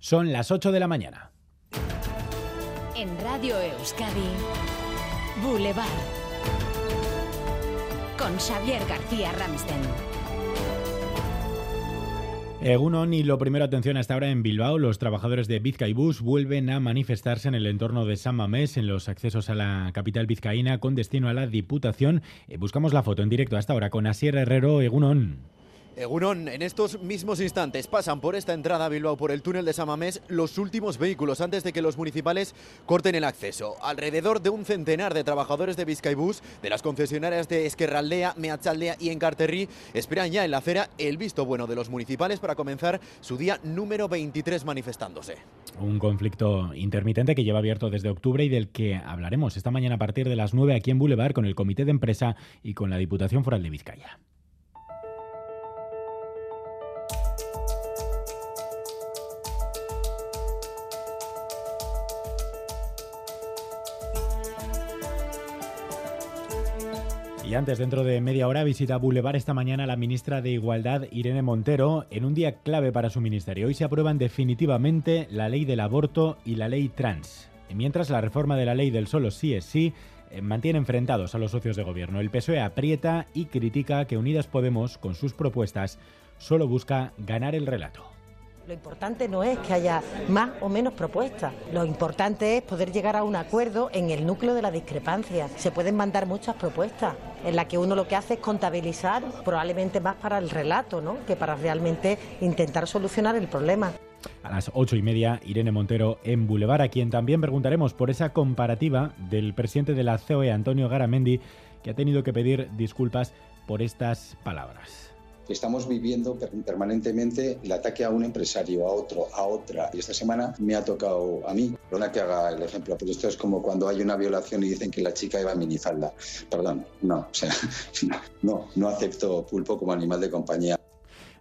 Son las 8 de la mañana. En Radio Euskadi, Boulevard. Con Xavier García Ramsten. Egunon y lo primero, atención hasta ahora en Bilbao, los trabajadores de Bus vuelven a manifestarse en el entorno de San Mamés, en los accesos a la capital vizcaína con destino a la Diputación. Eh, buscamos la foto en directo hasta ahora con Asier Herrero, Egunon. Egunon, en estos mismos instantes pasan por esta entrada a Bilbao por el túnel de Samamés los últimos vehículos antes de que los municipales corten el acceso. Alrededor de un centenar de trabajadores de Vizcaibús, de las concesionarias de Esquerraldea, Meachaldea y Encarterrí, esperan ya en la acera el visto bueno de los municipales para comenzar su día número 23 manifestándose. Un conflicto intermitente que lleva abierto desde octubre y del que hablaremos esta mañana a partir de las 9 aquí en Boulevard con el Comité de Empresa y con la Diputación Foral de Vizcaya. Y antes, dentro de media hora, visita Boulevard esta mañana la ministra de Igualdad, Irene Montero, en un día clave para su ministerio. Hoy se aprueban definitivamente la ley del aborto y la ley trans. Mientras la reforma de la ley del solo sí es sí eh, mantiene enfrentados a los socios de gobierno. El PSOE aprieta y critica que Unidas Podemos, con sus propuestas, solo busca ganar el relato. Lo importante no es que haya más o menos propuestas. Lo importante es poder llegar a un acuerdo en el núcleo de la discrepancia. Se pueden mandar muchas propuestas en las que uno lo que hace es contabilizar, probablemente más para el relato, ¿no? que para realmente intentar solucionar el problema. A las ocho y media, Irene Montero en Boulevard, a quien también preguntaremos por esa comparativa del presidente de la COE, Antonio Garamendi, que ha tenido que pedir disculpas por estas palabras estamos viviendo permanentemente el ataque a un empresario, a otro, a otra. Y esta semana me ha tocado a mí. Perdona que haga el ejemplo, pero esto es como cuando hay una violación y dicen que la chica iba a minifalda. Perdón, no, o sea, no, no acepto pulpo como animal de compañía.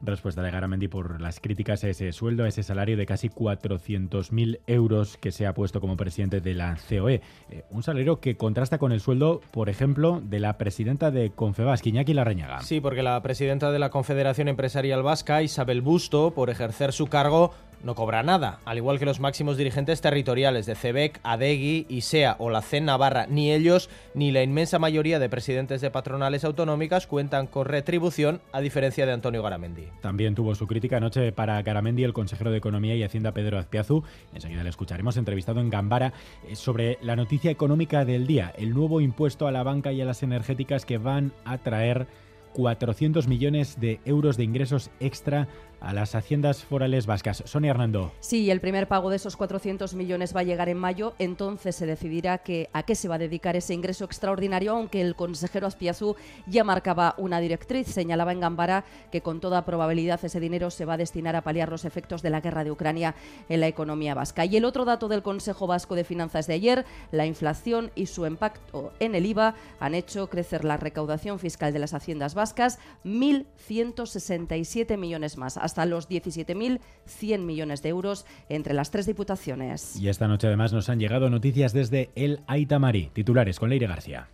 Respuesta de Garamendi por las críticas a ese sueldo, a ese salario de casi 400.000 euros que se ha puesto como presidente de la COE. Eh, un salario que contrasta con el sueldo, por ejemplo, de la presidenta de Confebas, Iñaki Larrañaga. Sí, porque la presidenta de la Confederación Empresarial Vasca, Isabel Busto, por ejercer su cargo, no cobra nada, al igual que los máximos dirigentes territoriales de CEBEC, ADEGI, ISEA o la CEN Navarra. Ni ellos ni la inmensa mayoría de presidentes de patronales autonómicas cuentan con retribución, a diferencia de Antonio Garamendi. También tuvo su crítica anoche para Garamendi el consejero de Economía y Hacienda Pedro Azpiazu. Enseguida le escucharemos entrevistado en Gambara eh, sobre la noticia económica del día, el nuevo impuesto a la banca y a las energéticas que van a traer 400 millones de euros de ingresos extra a las haciendas forales vascas. Sonia Hernando. Sí, el primer pago de esos 400 millones va a llegar en mayo, entonces se decidirá a qué se va a dedicar ese ingreso extraordinario, aunque el consejero Aspiazú ya marcaba una directriz, señalaba en Gambara que con toda probabilidad ese dinero se va a destinar a paliar los efectos de la guerra de Ucrania en la economía vasca. Y el otro dato del Consejo Vasco de Finanzas de ayer, la inflación y su impacto en el IVA han hecho crecer la recaudación fiscal de las haciendas vascas 1.167 millones más hasta los 17.100 millones de euros entre las tres diputaciones. Y esta noche además nos han llegado noticias desde el Aitamari. Titulares con Leire García.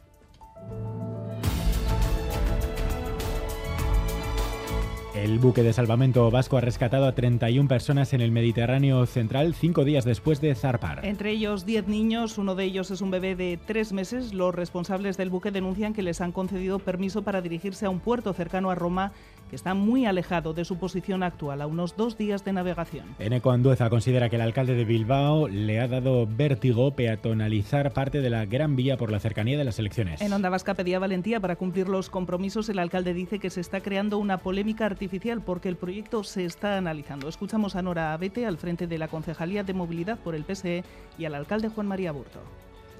El buque de salvamento vasco ha rescatado a 31 personas en el Mediterráneo central cinco días después de zarpar. Entre ellos 10 niños, uno de ellos es un bebé de tres meses. Los responsables del buque denuncian que les han concedido permiso para dirigirse a un puerto cercano a Roma que está muy alejado de su posición actual, a unos dos días de navegación. Eneco Andueza considera que el alcalde de Bilbao le ha dado vértigo peatonalizar parte de la Gran Vía por la cercanía de las elecciones. En Onda Vasca pedía valentía para cumplir los compromisos. El alcalde dice que se está creando una polémica artificial porque el proyecto se está analizando. Escuchamos a Nora Abete al frente de la Concejalía de Movilidad por el PSE y al alcalde Juan María Burto.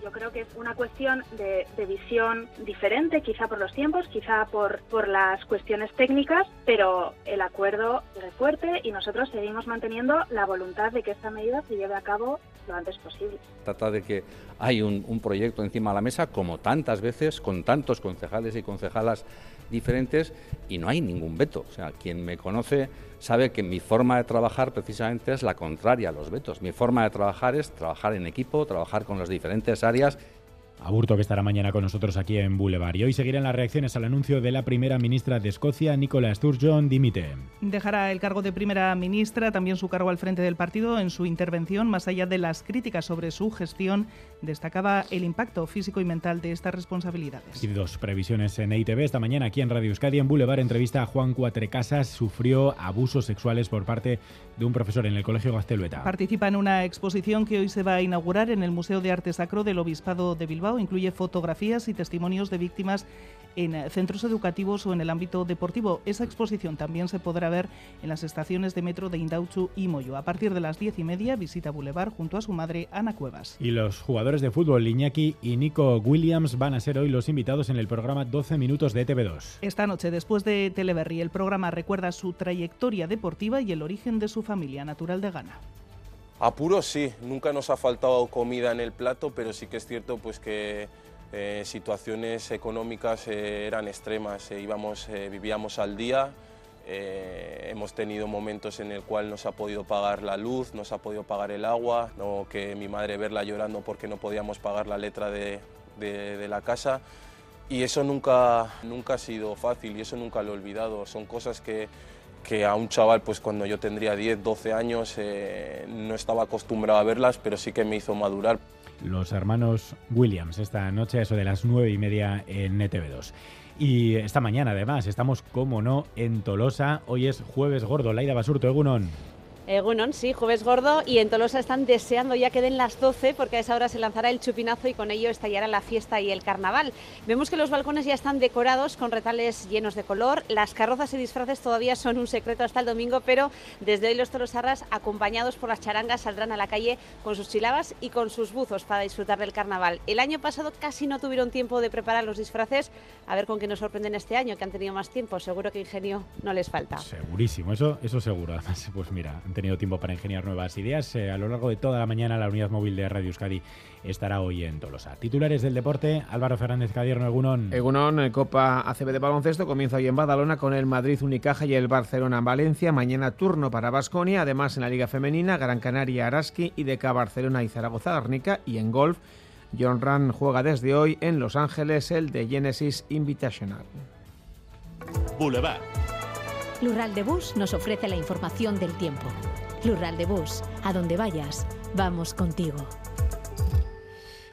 Yo creo que es una cuestión de, visión diferente, quizá por los tiempos, quizá por, por las cuestiones técnicas, pero el acuerdo es fuerte y nosotros seguimos manteniendo la voluntad de que esta medida se lleve a cabo lo antes posible. Trata de que hay un, un proyecto encima de la mesa, como tantas veces, con tantos concejales y concejalas diferentes, y no hay ningún veto. O sea, quien me conoce sabe que mi forma de trabajar precisamente es la contraria a los vetos. Mi forma de trabajar es trabajar en equipo, trabajar con las diferentes áreas Aburto que estará mañana con nosotros aquí en Boulevard. Y hoy seguirán las reacciones al anuncio de la primera ministra de Escocia, Nicola Sturgeon, dimite. Dejará el cargo de primera ministra, también su cargo al frente del partido. En su intervención, más allá de las críticas sobre su gestión, destacaba el impacto físico y mental de estas responsabilidades. Y dos previsiones en ITV. Esta mañana aquí en Radio Euskadi, en Boulevard, entrevista a Juan Cuatrecasas. Sufrió abusos sexuales por parte de un profesor en el Colegio Gastelueta. Participa en una exposición que hoy se va a inaugurar en el Museo de Arte Sacro del Obispado de Bilbao incluye fotografías y testimonios de víctimas en eh, centros educativos o en el ámbito deportivo. Esa exposición también se podrá ver en las estaciones de metro de Indauchu y Moyo. A partir de las diez y media visita Boulevard junto a su madre Ana Cuevas. Y los jugadores de fútbol Iñaki y Nico Williams van a ser hoy los invitados en el programa 12 minutos de TV2. Esta noche, después de Teleberry, el programa recuerda su trayectoria deportiva y el origen de su familia natural de Ghana. Apuros sí, nunca nos ha faltado comida en el plato, pero sí que es cierto pues que eh, situaciones económicas eh, eran extremas, eh, íbamos, vivíamos al día, hemos tenido momentos en el cual nos ha podido pagar la luz, nos ha podido pagar el agua, no que mi madre verla llorando porque no podíamos pagar la letra de, de la casa y eso nunca, nunca ha sido fácil y eso nunca lo he olvidado, son cosas que que a un chaval, pues cuando yo tendría 10, 12 años, eh, no estaba acostumbrado a verlas, pero sí que me hizo madurar. Los hermanos Williams, esta noche, eso de las 9 y media en NTV2. Y esta mañana, además, estamos, como no, en Tolosa. Hoy es jueves gordo. Laida Basurto, Egunon. Egunon, sí, jueves gordo y en Tolosa están deseando ya que den las 12 porque a esa hora se lanzará el chupinazo y con ello estallará la fiesta y el carnaval. Vemos que los balcones ya están decorados con retales llenos de color, las carrozas y disfraces todavía son un secreto hasta el domingo, pero desde hoy los tolosarras, acompañados por las charangas, saldrán a la calle con sus chilabas y con sus buzos para disfrutar del carnaval. El año pasado casi no tuvieron tiempo de preparar los disfraces, a ver con qué nos sorprenden este año, que han tenido más tiempo, seguro que ingenio no les falta. Segurísimo, eso, eso seguro. Además, pues mira, tenido tiempo para ingeniar nuevas ideas. Eh, a lo largo de toda la mañana la unidad móvil de Radio Euskadi estará hoy en Tolosa. Titulares del deporte, Álvaro Fernández Cadierno, Egunon. Egunon, eh, Copa ACB de baloncesto comienza hoy en Badalona con el Madrid Unicaja y el Barcelona en Valencia. Mañana turno para Basconia, además en la Liga Femenina, Gran Canaria Araski y Deca Barcelona y Zaragoza Arnica y en golf. John Run juega desde hoy en Los Ángeles el de Genesis Invitational. Boulevard. Lural de Bus nos ofrece la información del tiempo. Plural de Bus, a donde vayas, vamos contigo.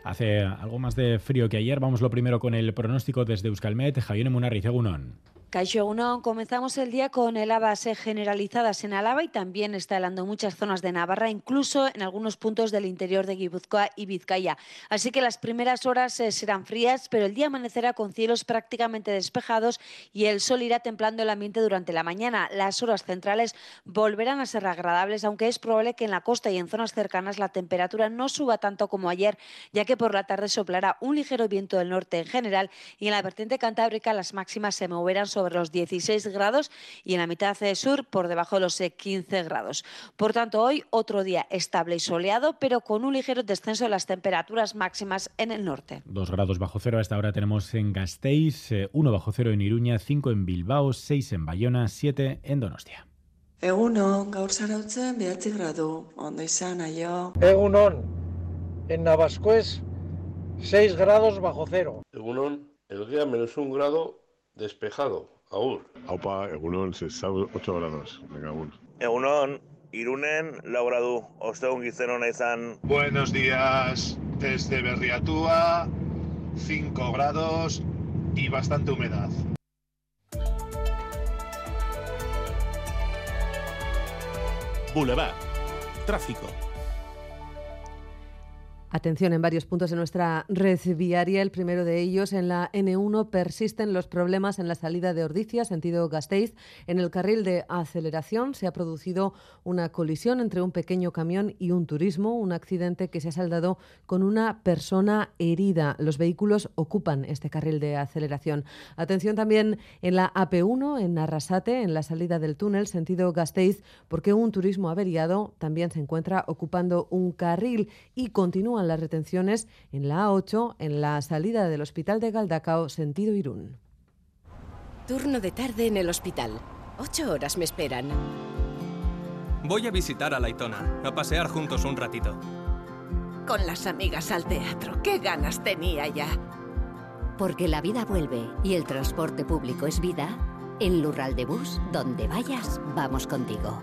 Hace algo más de frío que ayer. Vamos lo primero con el pronóstico desde Euskalmet. Javier Munarriz, Egunon. Caixo 1, comenzamos el día con heladas generalizadas en Álava y también está helando muchas zonas de Navarra, incluso en algunos puntos del interior de Guipúzcoa y Vizcaya. Así que las primeras horas eh, serán frías, pero el día amanecerá con cielos prácticamente despejados y el sol irá templando el ambiente durante la mañana. Las horas centrales volverán a ser agradables, aunque es probable que en la costa y en zonas cercanas la temperatura no suba tanto como ayer, ya que por la tarde soplará un ligero viento del norte en general y en la vertiente cantábrica las máximas se moverán sobre sobre los 16 grados y en la mitad sur por debajo de los 15 eh, grados. Por tanto, hoy otro día estable y soleado, pero con un ligero descenso de las temperaturas máximas en el norte. Dos grados bajo cero a esta hora tenemos en Gasteiz, eh, uno bajo cero en Iruña, cinco en Bilbao, seis en Bayona, siete en Donostia. Egunon, gaur zarautzen behatzi gradu, ondo izan, aio. Egunon, en Navascués, 6 grados bajo cero. Egunon, el día menos un grado Despejado, aur. Aupa, egunon, 8 grados. Venga, agur. Egunon, Irunen, laboradu, ostegun gizeno izan. Buenos días, desde Berriatúa, 5 grados y bastante humedad. Boulevard. Tráfico. Atención, en varios puntos de nuestra red viaria, el primero de ellos en la N1 persisten los problemas en la salida de Ordicia, sentido Gasteiz. En el carril de aceleración se ha producido una colisión entre un pequeño camión y un turismo, un accidente que se ha saldado con una persona herida. Los vehículos ocupan este carril de aceleración. Atención también en la AP1, en Arrasate, en la salida del túnel, sentido Gasteiz, porque un turismo averiado también se encuentra ocupando un carril y continúa las retenciones en la A8 en la salida del Hospital de Galdacao sentido Irún. Turno de tarde en el hospital. Ocho horas me esperan. Voy a visitar a Laitona, a pasear juntos un ratito. con las amigas al teatro. ¡Qué ganas tenía ya! Porque la vida vuelve y el transporte público es vida, en Lural de Bus, donde vayas, vamos contigo.